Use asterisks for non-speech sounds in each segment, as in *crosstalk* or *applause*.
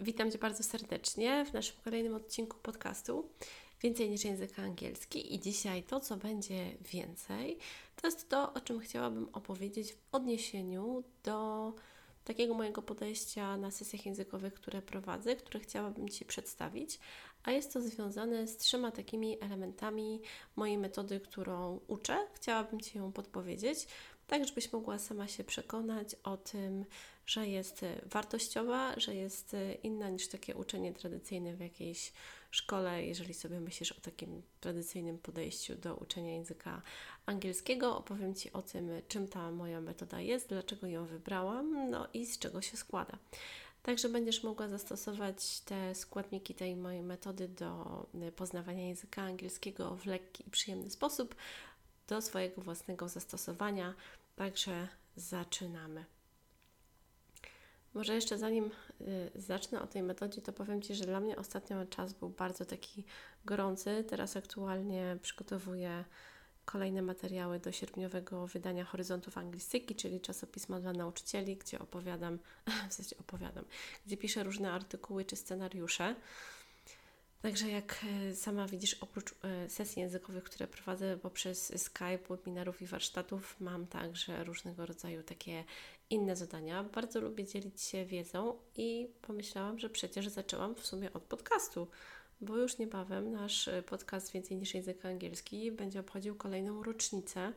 Witam Cię bardzo serdecznie w naszym kolejnym odcinku podcastu Więcej niż język angielski. I dzisiaj to, co będzie więcej, to jest to, o czym chciałabym opowiedzieć w odniesieniu do takiego mojego podejścia na sesjach językowych, które prowadzę, które chciałabym Ci przedstawić. A jest to związane z trzema takimi elementami mojej metody, którą uczę. Chciałabym Ci ją podpowiedzieć, tak żebyś mogła sama się przekonać o tym, że jest wartościowa, że jest inna niż takie uczenie tradycyjne w jakiejś szkole, jeżeli sobie myślisz o takim tradycyjnym podejściu do uczenia języka angielskiego. Opowiem Ci o tym, czym ta moja metoda jest, dlaczego ją wybrałam, no i z czego się składa. Także będziesz mogła zastosować te składniki tej mojej metody do poznawania języka angielskiego w lekki i przyjemny sposób do swojego własnego zastosowania. Także zaczynamy. Może jeszcze zanim y, zacznę o tej metodzie, to powiem Ci, że dla mnie ostatnio czas był bardzo taki gorący. Teraz aktualnie przygotowuję kolejne materiały do sierpniowego wydania Horyzontów Anglistyki, czyli czasopisma dla nauczycieli, gdzie opowiadam, *laughs* w sensie opowiadam, gdzie piszę różne artykuły czy scenariusze. Także jak e, sama widzisz, oprócz e, sesji językowych, które prowadzę poprzez Skype, webinarów i warsztatów, mam także różnego rodzaju takie inne zadania. Bardzo lubię dzielić się wiedzą i pomyślałam, że przecież zaczęłam w sumie od podcastu, bo już niebawem nasz e, podcast Więcej niż język angielski będzie obchodził kolejną rocznicę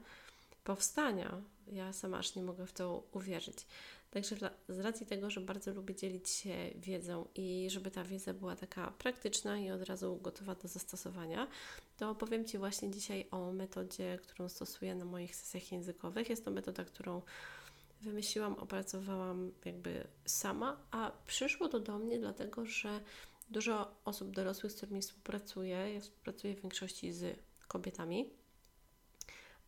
powstania. Ja sama aż nie mogę w to uwierzyć. Także dla, z racji tego, że bardzo lubię dzielić się wiedzą i żeby ta wiedza była taka praktyczna i od razu gotowa do zastosowania, to opowiem Ci właśnie dzisiaj o metodzie, którą stosuję na moich sesjach językowych. Jest to metoda, którą wymyśliłam, opracowałam jakby sama, a przyszło to do mnie dlatego, że dużo osób dorosłych, z którymi współpracuję, ja współpracuję w większości z kobietami,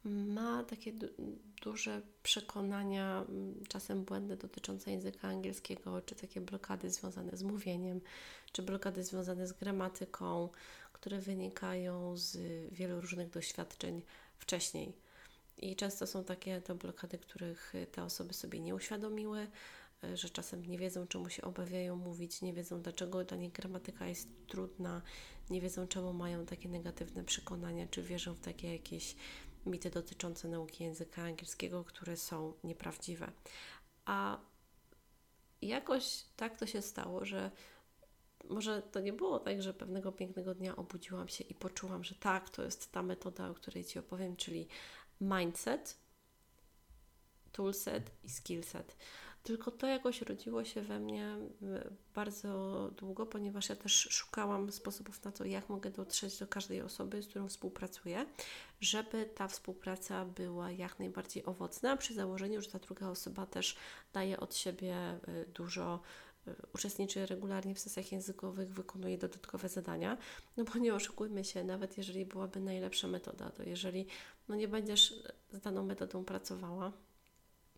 ma takie du duże przekonania, czasem błędne dotyczące języka angielskiego, czy takie blokady związane z mówieniem, czy blokady związane z gramatyką, które wynikają z wielu różnych doświadczeń wcześniej. I często są takie to blokady, których te osoby sobie nie uświadomiły, że czasem nie wiedzą, czemu się obawiają mówić, nie wiedzą, dlaczego dla nich gramatyka jest trudna, nie wiedzą, czemu mają takie negatywne przekonania, czy wierzą w takie jakieś mity dotyczące nauki języka angielskiego, które są nieprawdziwe. A jakoś tak to się stało, że może to nie było tak, że pewnego pięknego dnia obudziłam się i poczułam, że tak, to jest ta metoda, o której Ci opowiem, czyli mindset, toolset i skillset. Tylko to jakoś rodziło się we mnie bardzo długo, ponieważ ja też szukałam sposobów na to, jak mogę dotrzeć do każdej osoby, z którą współpracuję, żeby ta współpraca była jak najbardziej owocna, przy założeniu, że ta druga osoba też daje od siebie y, dużo uczestniczy regularnie w sesjach językowych, wykonuje dodatkowe zadania, no bo nie oszukujmy się, nawet jeżeli byłaby najlepsza metoda, to jeżeli no nie będziesz z daną metodą pracowała,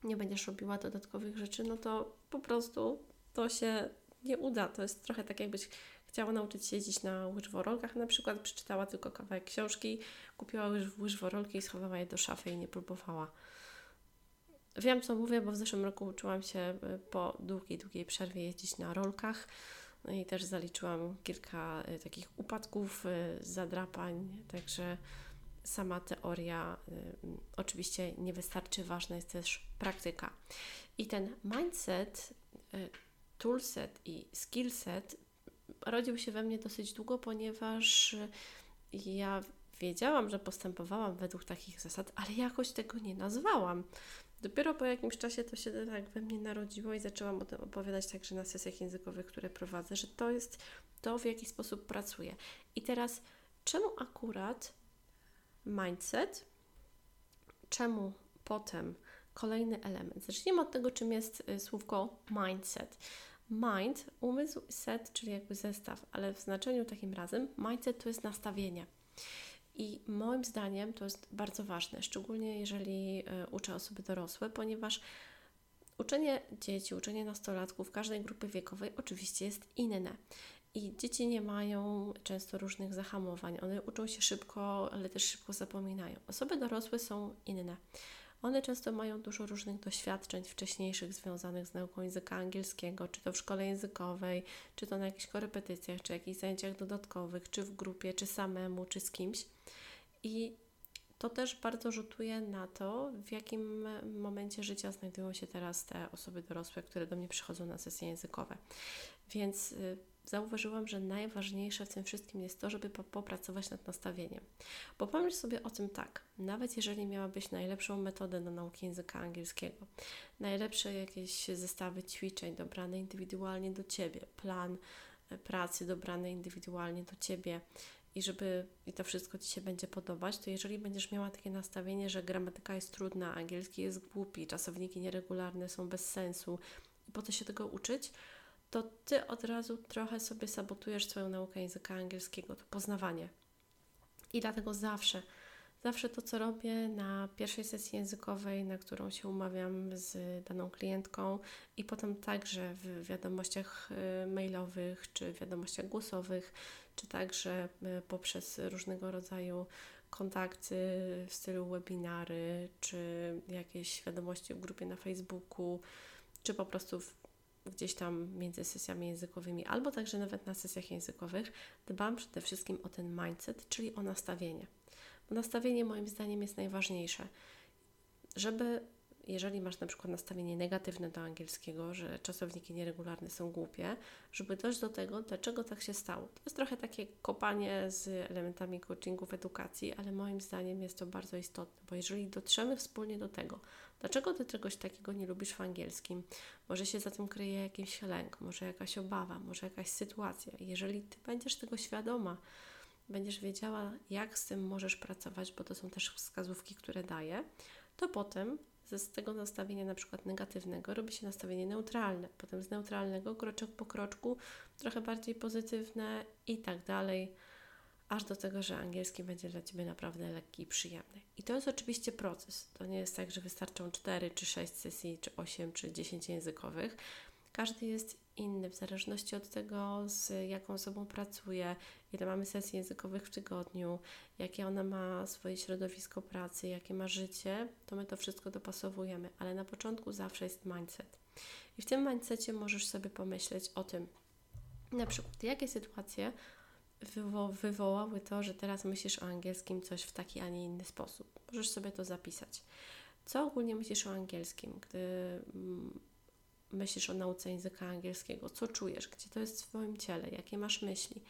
nie będziesz robiła dodatkowych rzeczy, no to po prostu to się nie uda. To jest trochę tak, jakbyś chciała nauczyć się jeździć na łyżworolkach na przykład, przeczytała tylko kawałek książki, kupiła łyżworolki i schowała je do szafy i nie próbowała. Wiem, co mówię, bo w zeszłym roku uczyłam się y, po długiej, długiej przerwie jeździć na rolkach. No i też zaliczyłam kilka y, takich upadków, y, zadrapań, także sama teoria oczywiście nie wystarczy, ważna jest też praktyka. I ten mindset, toolset i skillset rodził się we mnie dosyć długo, ponieważ ja wiedziałam, że postępowałam według takich zasad, ale jakoś tego nie nazwałam. Dopiero po jakimś czasie to się tak we mnie narodziło i zaczęłam o tym opowiadać także na sesjach językowych, które prowadzę, że to jest to, w jaki sposób pracuję. I teraz, czemu akurat mindset. Czemu potem kolejny element? Zacznijmy od tego, czym jest y, słówko mindset. Mind, umysł, set, czyli jakby zestaw, ale w znaczeniu takim razem mindset to jest nastawienie. I moim zdaniem to jest bardzo ważne, szczególnie jeżeli y, uczę osoby dorosłe, ponieważ uczenie dzieci, uczenie nastolatków każdej grupy wiekowej oczywiście jest inne. I dzieci nie mają często różnych zahamowań. One uczą się szybko, ale też szybko zapominają. Osoby dorosłe są inne. One często mają dużo różnych doświadczeń wcześniejszych związanych z nauką języka angielskiego, czy to w szkole językowej, czy to na jakichś korepetycjach, czy jakichś zajęciach dodatkowych, czy w grupie, czy samemu, czy z kimś. I to też bardzo rzutuje na to, w jakim momencie życia znajdują się teraz te osoby dorosłe, które do mnie przychodzą na sesje językowe. Więc y, zauważyłam, że najważniejsze w tym wszystkim jest to, żeby popracować nad nastawieniem. Bo pomyśl sobie o tym tak, nawet jeżeli miałabyś najlepszą metodę do nauki języka angielskiego, najlepsze jakieś zestawy ćwiczeń dobrane indywidualnie do Ciebie, plan e, pracy dobrany indywidualnie do Ciebie, i żeby i to wszystko Ci się będzie podobać, to jeżeli będziesz miała takie nastawienie, że gramatyka jest trudna, angielski jest głupi, czasowniki nieregularne są bez sensu i po co się tego uczyć, to Ty od razu trochę sobie sabotujesz swoją naukę języka angielskiego, to poznawanie. I dlatego zawsze, zawsze to, co robię na pierwszej sesji językowej, na którą się umawiam z daną klientką i potem także w wiadomościach y, mailowych czy wiadomościach głosowych, czy także y, poprzez różnego rodzaju kontakty w stylu webinary, czy jakieś wiadomości w grupie na Facebooku, czy po prostu w gdzieś tam między sesjami językowymi, albo także nawet na sesjach językowych, dbam przede wszystkim o ten mindset, czyli o nastawienie. Bo nastawienie moim zdaniem jest najważniejsze, żeby jeżeli masz na przykład nastawienie negatywne do angielskiego, że czasowniki nieregularne są głupie, żeby dojść do tego, dlaczego tak się stało. To jest trochę takie kopanie z elementami coachingów, edukacji, ale moim zdaniem jest to bardzo istotne, bo jeżeli dotrzemy wspólnie do tego, dlaczego ty czegoś takiego nie lubisz w angielskim, może się za tym kryje jakiś lęk, może jakaś obawa, może jakaś sytuacja. Jeżeli ty będziesz tego świadoma, będziesz wiedziała, jak z tym możesz pracować, bo to są też wskazówki, które daję, to potem z tego nastawienia na przykład negatywnego robi się nastawienie neutralne, potem z neutralnego kroczek po kroczku trochę bardziej pozytywne i tak dalej, aż do tego, że angielski będzie dla Ciebie naprawdę lekki i przyjemny. I to jest oczywiście proces. To nie jest tak, że wystarczą 4 czy 6 sesji, czy 8 czy 10 językowych. Każdy jest inny w zależności od tego, z jaką osobą pracuje, ile mamy sesji językowych w tygodniu, jakie ona ma swoje środowisko pracy, jakie ma życie, to my to wszystko dopasowujemy, ale na początku zawsze jest mindset. I w tym mindsetie możesz sobie pomyśleć o tym, na przykład, jakie sytuacje wywo wywołały to, że teraz myślisz o angielskim coś w taki, a nie inny sposób. Możesz sobie to zapisać. Co ogólnie myślisz o angielskim, gdy mm, myślisz o nauce języka angielskiego, co czujesz, gdzie to jest w Twoim ciele, jakie masz myśli.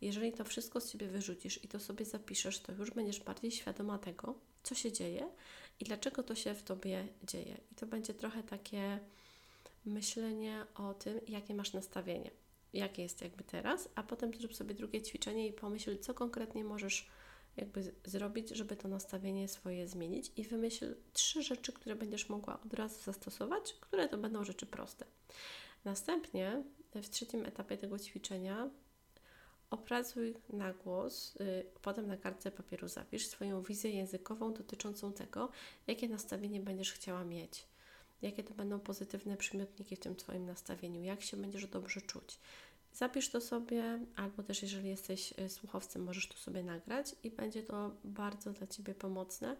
Jeżeli to wszystko z siebie wyrzucisz i to sobie zapiszesz, to już będziesz bardziej świadoma tego, co się dzieje i dlaczego to się w Tobie dzieje. I to będzie trochę takie myślenie o tym, jakie masz nastawienie, jakie jest jakby teraz, a potem zrób sobie drugie ćwiczenie i pomyśl, co konkretnie możesz jakby zrobić, żeby to nastawienie swoje zmienić i wymyśl trzy rzeczy, które będziesz mogła od razu zastosować, które to będą rzeczy proste. Następnie w trzecim etapie tego ćwiczenia opracuj na głos, yy, potem na kartce papieru zapisz swoją wizję językową dotyczącą tego, jakie nastawienie będziesz chciała mieć. Jakie to będą pozytywne przymiotniki w tym Twoim nastawieniu, jak się będziesz dobrze czuć, Zapisz to sobie, albo też jeżeli jesteś y, słuchowcem, możesz to sobie nagrać i będzie to bardzo dla Ciebie pomocne,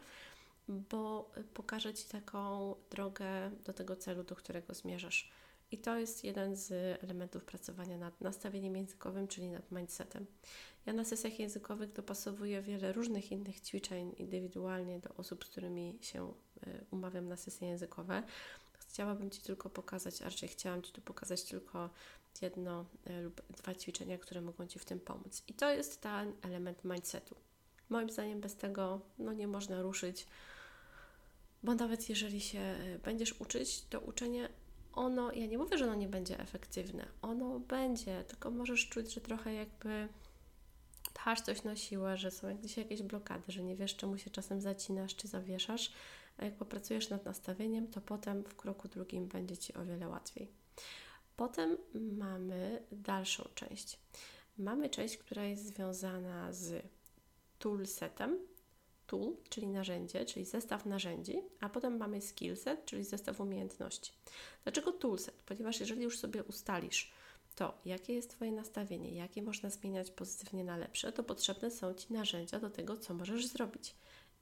bo y, pokaże Ci taką drogę do tego celu, do którego zmierzasz. I to jest jeden z elementów pracowania nad nastawieniem językowym, czyli nad mindsetem. Ja na sesjach językowych dopasowuję wiele różnych innych ćwiczeń indywidualnie do osób, z którymi się y, umawiam na sesje językowe. Chciałabym Ci tylko pokazać, a raczej chciałam Ci tu pokazać tylko jedno e, lub dwa ćwiczenia, które mogą Ci w tym pomóc. I to jest ten element mindsetu. Moim zdaniem bez tego no, nie można ruszyć, bo nawet jeżeli się e, będziesz uczyć, to uczenie ono, ja nie mówię, że ono nie będzie efektywne, ono będzie, tylko możesz czuć, że trochę jakby pchasz coś na siłę, że są gdzieś jakieś blokady, że nie wiesz, czemu się czasem zacinasz czy zawieszasz, a jak popracujesz nad nastawieniem, to potem w kroku drugim będzie Ci o wiele łatwiej. Potem mamy dalszą część. Mamy część, która jest związana z toolsetem, tool, czyli narzędzie, czyli zestaw narzędzi, a potem mamy skillset, czyli zestaw umiejętności. Dlaczego toolset? Ponieważ jeżeli już sobie ustalisz to, jakie jest Twoje nastawienie, jakie można zmieniać pozytywnie na lepsze, to potrzebne są Ci narzędzia do tego, co możesz zrobić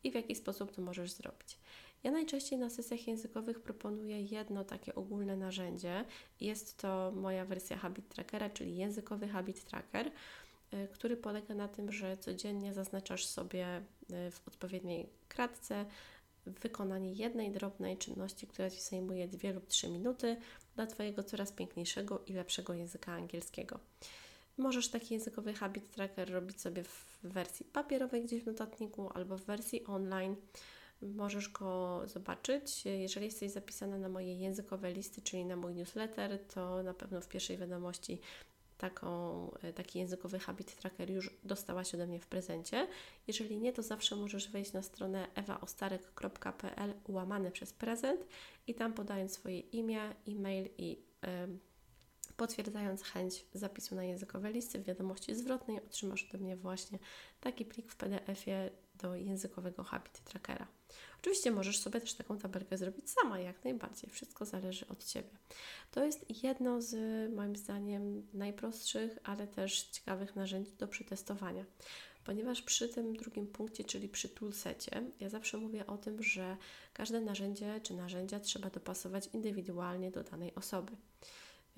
i w jaki sposób to możesz zrobić. Ja najczęściej na sesjach językowych proponuję jedno takie ogólne narzędzie. Jest to moja wersja Habit Trackera, czyli językowy Habit Tracker, y, który polega na tym, że codziennie zaznaczasz sobie y, w odpowiedniej kratce wykonanie jednej drobnej czynności, która Ci zajmuje 2 lub 3 minuty dla Twojego coraz piękniejszego i lepszego języka angielskiego. Możesz taki językowy habit tracker robić sobie w wersji papierowej gdzieś w notatniku albo w wersji online. Możesz go zobaczyć. Jeżeli jesteś zapisana na moje językowe listy, czyli na mój newsletter, to na pewno w pierwszej wiadomości taką, taki językowy habit tracker już dostałaś ode mnie w prezencie. Jeżeli nie, to zawsze możesz wejść na stronę ewaostarek.pl łamane przez prezent i tam podając swoje imię, e-mail i y, potwierdzając chęć zapisu na językowe listy w wiadomości zwrotnej otrzymasz ode mnie właśnie taki plik w PDF-ie do językowego habit trackera. Oczywiście możesz sobie też taką tabelkę zrobić sama, jak najbardziej. Wszystko zależy od Ciebie. To jest jedno z moim zdaniem najprostszych, ale też ciekawych narzędzi do przetestowania. Ponieważ przy tym drugim punkcie, czyli przy toolsecie, ja zawsze mówię o tym, że każde narzędzie czy narzędzia trzeba dopasować indywidualnie do danej osoby.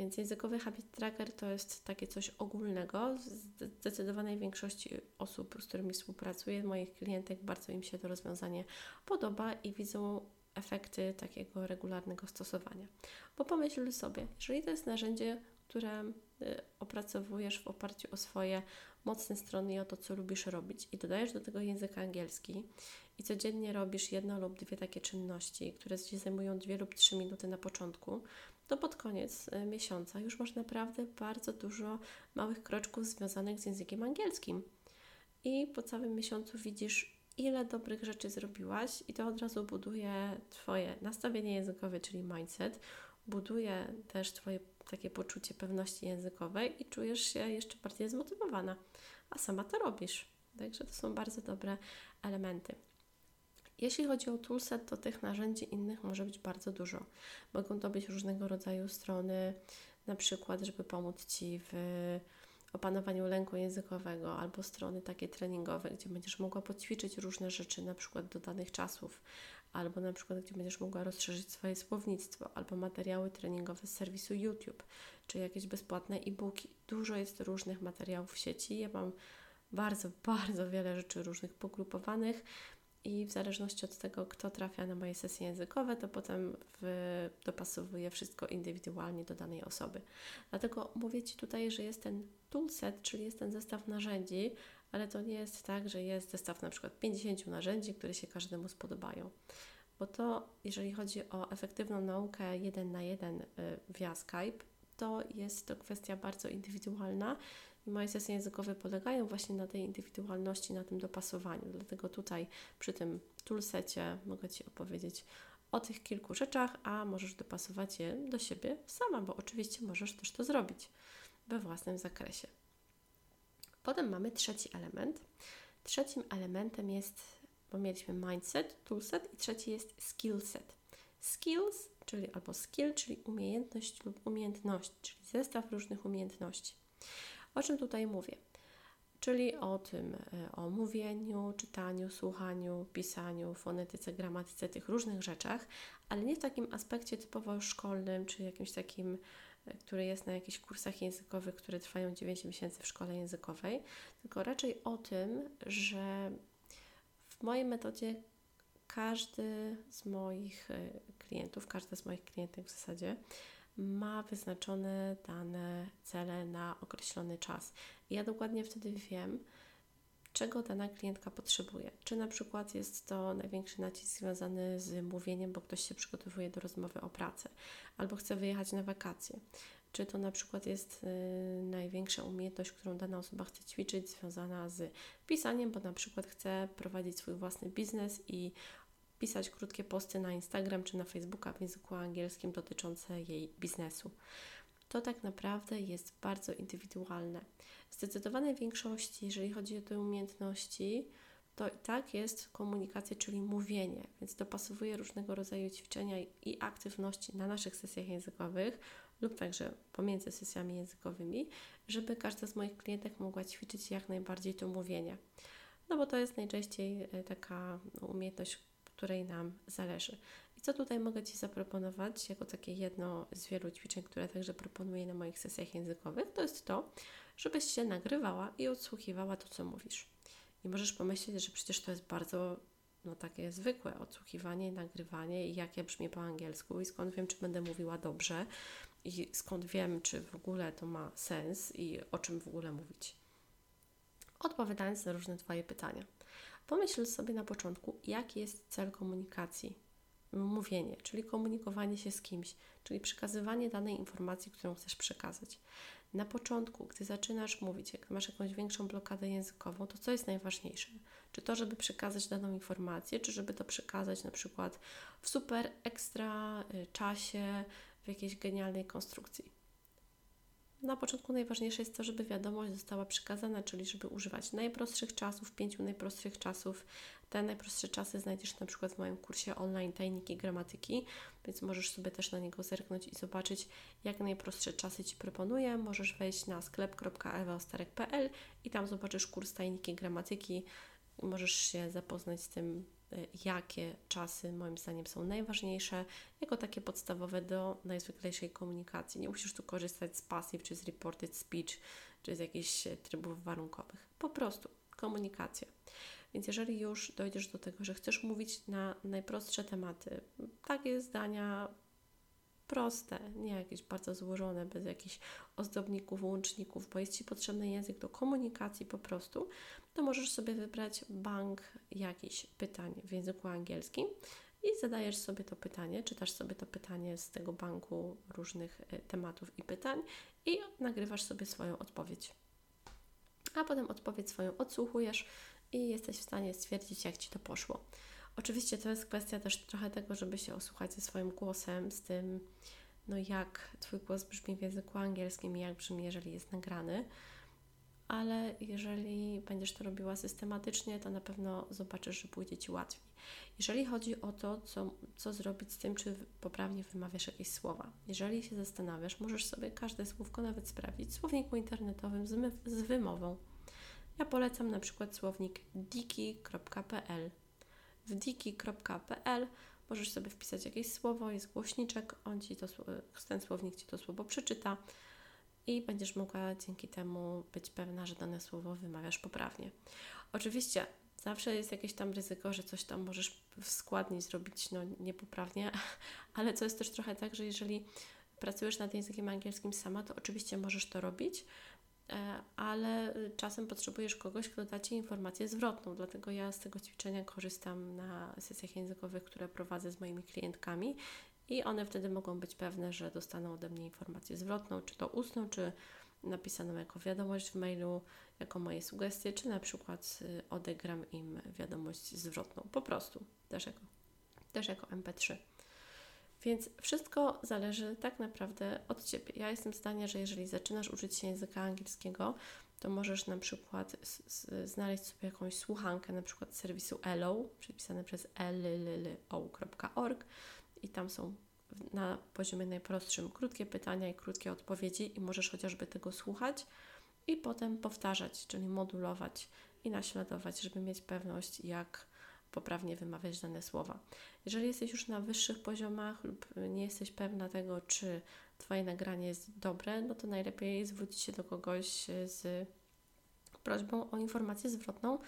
Więc językowy habit tracker to jest takie coś ogólnego. Zdecydowanej większości osób, z którymi współpracuję, moich klientek, bardzo im się to rozwiązanie podoba i widzą efekty takiego regularnego stosowania. Bo pomyśl sobie, jeżeli to jest narzędzie, które y, opracowujesz w oparciu o swoje mocne strony i o to, co lubisz robić, i dodajesz do tego język angielski, i codziennie robisz jedno lub dwie takie czynności, które Ci zajmują dwie lub trzy minuty na początku, to pod koniec y, miesiąca już masz naprawdę bardzo dużo małych kroczków związanych z językiem angielskim. I po całym miesiącu widzisz, ile dobrych rzeczy zrobiłaś, i to od razu buduje Twoje nastawienie językowe, czyli mindset, buduje też Twoje takie poczucie pewności językowej i czujesz się jeszcze bardziej zmotywowana, a sama to robisz. Także to są bardzo dobre elementy. Jeśli chodzi o toolset, to tych narzędzi innych może być bardzo dużo. Mogą to być różnego rodzaju strony, na przykład, żeby pomóc Ci w opanowaniu lęku językowego, albo strony takie treningowe, gdzie będziesz mogła poćwiczyć różne rzeczy, na przykład do danych czasów, albo na przykład, gdzie będziesz mogła rozszerzyć swoje słownictwo, albo materiały treningowe z serwisu YouTube, czy jakieś bezpłatne e-booki. Dużo jest różnych materiałów w sieci. Ja mam bardzo, bardzo wiele rzeczy różnych pogrupowanych i w zależności od tego, kto trafia na moje sesje językowe, to potem w, dopasowuję wszystko indywidualnie do danej osoby. Dlatego mówię Ci tutaj, że jest ten toolset, czyli jest ten zestaw narzędzi, ale to nie jest tak, że jest zestaw na przykład 50 narzędzi, które się każdemu spodobają. Bo to, jeżeli chodzi o efektywną naukę jeden na jeden y, via Skype, to jest to kwestia bardzo indywidualna i moje sesje językowe polegają właśnie na tej indywidualności, na tym dopasowaniu. Dlatego tutaj przy tym toolsecie mogę Ci opowiedzieć o tych kilku rzeczach, a możesz dopasować je do siebie sama, bo oczywiście możesz też to zrobić we własnym zakresie. Potem mamy trzeci element. Trzecim elementem jest, bo mieliśmy mindset, toolset i trzeci jest skillset. Skills, czyli albo skill, czyli umiejętność lub umiejętność, czyli zestaw różnych umiejętności. O czym tutaj mówię? Czyli o tym, e, o mówieniu, czytaniu, słuchaniu, pisaniu, fonetyce, gramatyce, tych różnych rzeczach, ale nie w takim aspekcie typowo szkolnym, czy jakimś takim, e, który jest na jakichś kursach językowych, które trwają 9 miesięcy w szkole językowej, tylko raczej o tym, że w mojej metodzie każdy z moich e, klientów, każda z moich klientek w zasadzie ma wyznaczone dane cele na określony czas. Ja dokładnie wtedy wiem, czego dana klientka potrzebuje. Czy na przykład jest to największy nacisk związany z mówieniem, bo ktoś się przygotowuje do rozmowy o pracę, albo chce wyjechać na wakacje. Czy to na przykład jest y, największa umiejętność, którą dana osoba chce ćwiczyć, związana z pisaniem, bo na przykład chce prowadzić swój własny biznes i pisać krótkie posty na Instagram czy na Facebooka w języku angielskim dotyczące jej biznesu. to tak naprawdę jest bardzo indywidualne. W zdecydowanej większości, jeżeli chodzi o te umiejętności, to i tak jest komunikacja, czyli mówienie, więc dopasowuję różnego rodzaju ćwiczenia i aktywności na naszych sesjach językowych lub także pomiędzy sesjami językowymi, żeby każda z moich klientek mogła ćwiczyć jak najbardziej to mówienie. No bo to jest najczęściej e, taka umiejętność, której nam zależy. I co tutaj mogę Ci zaproponować, jako takie jedno z wielu ćwiczeń, które także proponuję na moich sesjach językowych, to jest to, żebyś się nagrywała i odsłuchiwała to, co mówisz. I możesz pomyśleć, że przecież to jest bardzo no, takie zwykłe odsłuchiwanie, nagrywanie i jak ja brzmię po angielsku i skąd wiem, czy będę mówiła dobrze i skąd wiem, czy w ogóle to ma sens i o czym w ogóle mówić. Odpowiadając na różne Twoje pytania. Pomyśl sobie na początku, jaki jest cel komunikacji. Mówienie, czyli komunikowanie się z kimś, czyli przekazywanie danej informacji, którą chcesz przekazać. Na początku, gdy zaczynasz mówić, jak masz jakąś większą blokadę językową, to co jest najważniejsze? Czy to, żeby przekazać daną informację, czy żeby to przekazać na przykład w super ekstra y, czasie, w jakiejś genialnej konstrukcji? Na początku najważniejsze jest to, żeby wiadomość została przekazana, czyli żeby używać najprostszych czasów, pięciu najprostszych czasów. Te najprostsze czasy znajdziesz na przykład w moim kursie online Tajniki Gramatyki, więc możesz sobie też na niego zerknąć i zobaczyć, jak najprostsze czasy Ci proponuję. Możesz wejść na sklep.ewaostarek.pl i tam zobaczysz kurs Tajniki Gramatyki. Możesz się zapoznać z tym, jakie czasy moim zdaniem są najważniejsze, jako takie podstawowe do najzwyklejszej komunikacji. Nie musisz tu korzystać z passive, czy z reported speech, czy z jakichś trybów warunkowych. Po prostu komunikacja. Więc jeżeli już dojdziesz do tego, że chcesz mówić na najprostsze tematy, takie zdania proste, nie jakieś bardzo złożone, bez jakichś ozdobników, łączników, bo jest Ci potrzebny język do komunikacji po prostu, to możesz sobie wybrać bank jakichś pytań w języku angielskim i zadajesz sobie to pytanie, czytasz sobie to pytanie z tego banku różnych e, tematów i pytań i nagrywasz sobie swoją odpowiedź. A potem odpowiedź swoją odsłuchujesz i jesteś w stanie stwierdzić, jak Ci to poszło. Oczywiście to jest kwestia też trochę tego, żeby się osłuchać ze swoim głosem, z tym, no jak Twój głos brzmi w języku angielskim i jak brzmi, jeżeli jest nagrany. Ale jeżeli będziesz to robiła systematycznie, to na pewno zobaczysz, że pójdzie Ci łatwiej. Jeżeli chodzi o to, co, co zrobić z tym, czy poprawnie wymawiasz jakieś słowa, jeżeli się zastanawiasz, możesz sobie każde słówko nawet sprawdzić w słowniku internetowym z, z wymową. Ja polecam na przykład słownik diki.pl w diki.pl możesz sobie wpisać jakieś słowo, jest głośniczek, on ci to, ten słownik Ci to słowo przeczyta i będziesz mogła dzięki temu być pewna, że dane słowo wymawiasz poprawnie. Oczywiście zawsze jest jakieś tam ryzyko, że coś tam możesz w składni zrobić no, niepoprawnie, *laughs* ale co jest też trochę tak, że jeżeli pracujesz nad językiem angielskim sama, to oczywiście możesz to robić, E, ale czasem potrzebujesz kogoś, kto da Ci informację zwrotną. Dlatego ja z tego ćwiczenia korzystam na sesjach językowych, które prowadzę z moimi klientkami i one wtedy mogą być pewne, że dostaną ode mnie informację zwrotną, czy to ustną, czy napisaną jako wiadomość w mailu, jako moje sugestie, czy na przykład y, odegram im wiadomość zwrotną. Po prostu, też jako, też jako MP3. Więc wszystko zależy tak naprawdę od Ciebie. Ja jestem zdania, że jeżeli zaczynasz uczyć się języka angielskiego, to możesz na przykład znaleźć sobie jakąś słuchankę, na przykład z serwisu ELO, przepisane przez elllo.org i tam są na poziomie najprostszym krótkie pytania i krótkie odpowiedzi i możesz chociażby tego słuchać i potem powtarzać, czyli modulować i naśladować, żeby mieć pewność, jak poprawnie wymawiać dane słowa. Jeżeli jesteś już na wyższych poziomach lub nie jesteś pewna tego, czy Twoje nagranie jest dobre, no to najlepiej zwrócić się do kogoś z prośbą o informację zwrotną,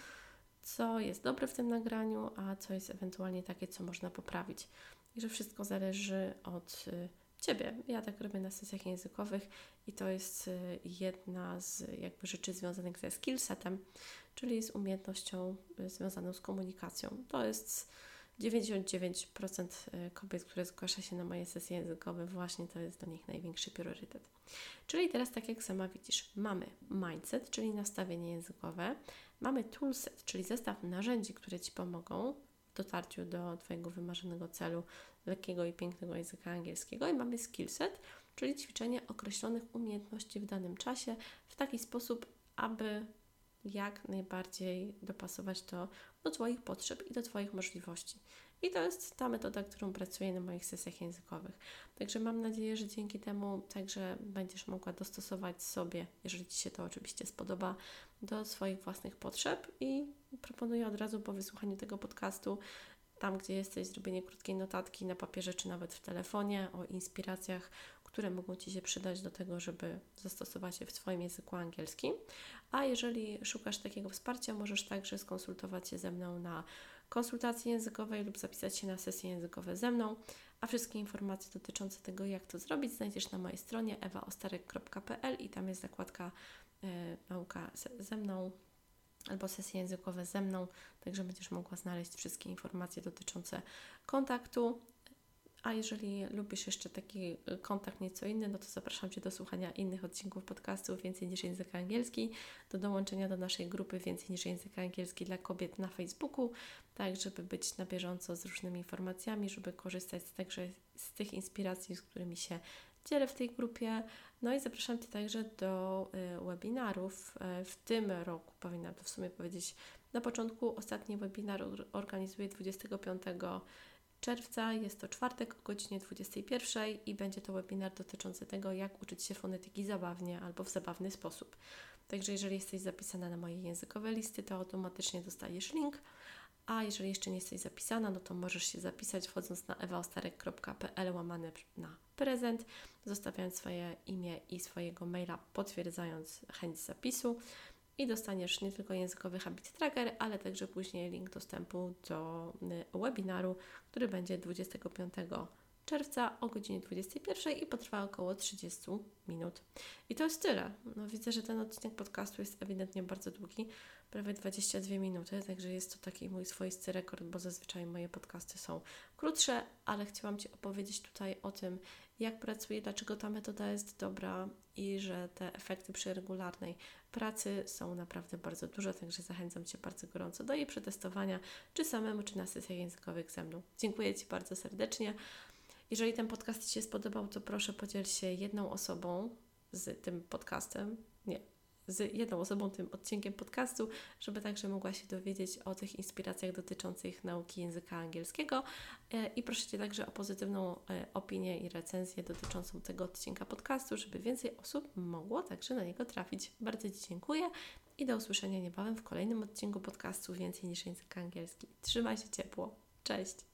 co jest dobre w tym nagraniu, a co jest ewentualnie takie, co można poprawić. I że wszystko zależy od y, Ciebie. Ja tak robię na sesjach językowych i to jest y, jedna z jakby rzeczy związanych ze skillsetem, czyli z umiejętnością y, związaną z komunikacją. To jest 99% y, kobiet, które zgłasza się na moje sesje językowe, właśnie to jest dla nich największy priorytet. Czyli teraz, tak jak sama widzisz, mamy mindset, czyli nastawienie językowe, mamy toolset, czyli zestaw narzędzi, które Ci pomogą w dotarciu do Twojego wymarzonego celu lekkiego i pięknego języka angielskiego i mamy skillset, czyli ćwiczenie określonych umiejętności w danym czasie w taki sposób, aby jak najbardziej dopasować to do Twoich potrzeb i do Twoich możliwości. I to jest ta metoda, którą pracuję na moich sesjach językowych. Także mam nadzieję, że dzięki temu także będziesz mogła dostosować sobie, jeżeli Ci się to oczywiście spodoba, do swoich własnych potrzeb. I proponuję od razu po wysłuchaniu tego podcastu, tam gdzie jesteś, zrobienie krótkiej notatki na papierze czy nawet w telefonie o inspiracjach, które mogą Ci się przydać do tego, żeby zastosować je w Twoim języku angielskim. A jeżeli szukasz takiego wsparcia, możesz także skonsultować się ze mną na konsultacji językowej lub zapisać się na sesje językowe ze mną. A wszystkie informacje dotyczące tego, jak to zrobić, znajdziesz na mojej stronie ewaostarek.pl i tam jest zakładka e, nauka ze mną albo sesje językowe ze mną, także będziesz mogła znaleźć wszystkie informacje dotyczące kontaktu. A jeżeli lubisz jeszcze taki y, kontakt nieco inny, no to zapraszam Cię do słuchania innych odcinków podcastu Więcej niż język angielski, do dołączenia do naszej grupy Więcej niż język angielski dla kobiet na Facebooku, tak żeby być na bieżąco z różnymi informacjami, żeby korzystać także z tych inspiracji, z którymi się dzielę w tej grupie. No i zapraszam Cię także do y, webinarów. Y, w tym roku, powinnam to w sumie powiedzieć, na początku ostatni webinar organizuję 25 czerwca. Jest to czwartek o godzinie 21 i będzie to webinar dotyczący tego, jak uczyć się fonetyki zabawnie albo w zabawny sposób. Także jeżeli jesteś zapisana na moje językowe listy, to automatycznie dostajesz link. A jeżeli jeszcze nie jesteś zapisana, no to możesz się zapisać wchodząc na ewaostarek.pl łamane na prezent, zostawiając swoje imię i swojego maila, potwierdzając chęć zapisu i dostaniesz nie tylko językowy Habit Tracker, ale także później link dostępu do y, webinaru, który będzie 25 czerwca o godzinie 21 i potrwa około 30 minut. I to jest tyle. No, widzę, że ten odcinek podcastu jest ewidentnie bardzo długi, prawie 22 minuty, także jest to taki mój swoisty rekord, bo zazwyczaj moje podcasty są krótsze, ale chciałam Ci opowiedzieć tutaj o tym, jak pracuję, dlaczego ta metoda jest dobra i że te efekty przy regularnej pracy są naprawdę bardzo duże, także zachęcam Cię bardzo gorąco do jej przetestowania, czy samemu, czy na sesjach językowych ze mną. Dziękuję Ci bardzo serdecznie. Jeżeli ten podcast Ci się spodobał, to proszę podziel się jedną osobą z tym podcastem. Nie, z jedną osobą tym odcinkiem podcastu, żeby także mogła się dowiedzieć o tych inspiracjach dotyczących nauki języka angielskiego. E, I proszę Cię także o pozytywną e, opinię i recenzję dotyczącą tego odcinka podcastu, żeby więcej osób mogło także na niego trafić. Bardzo Ci dziękuję i do usłyszenia niebawem w kolejnym odcinku podcastu Więcej niż język angielski. Trzymaj się ciepło. Cześć!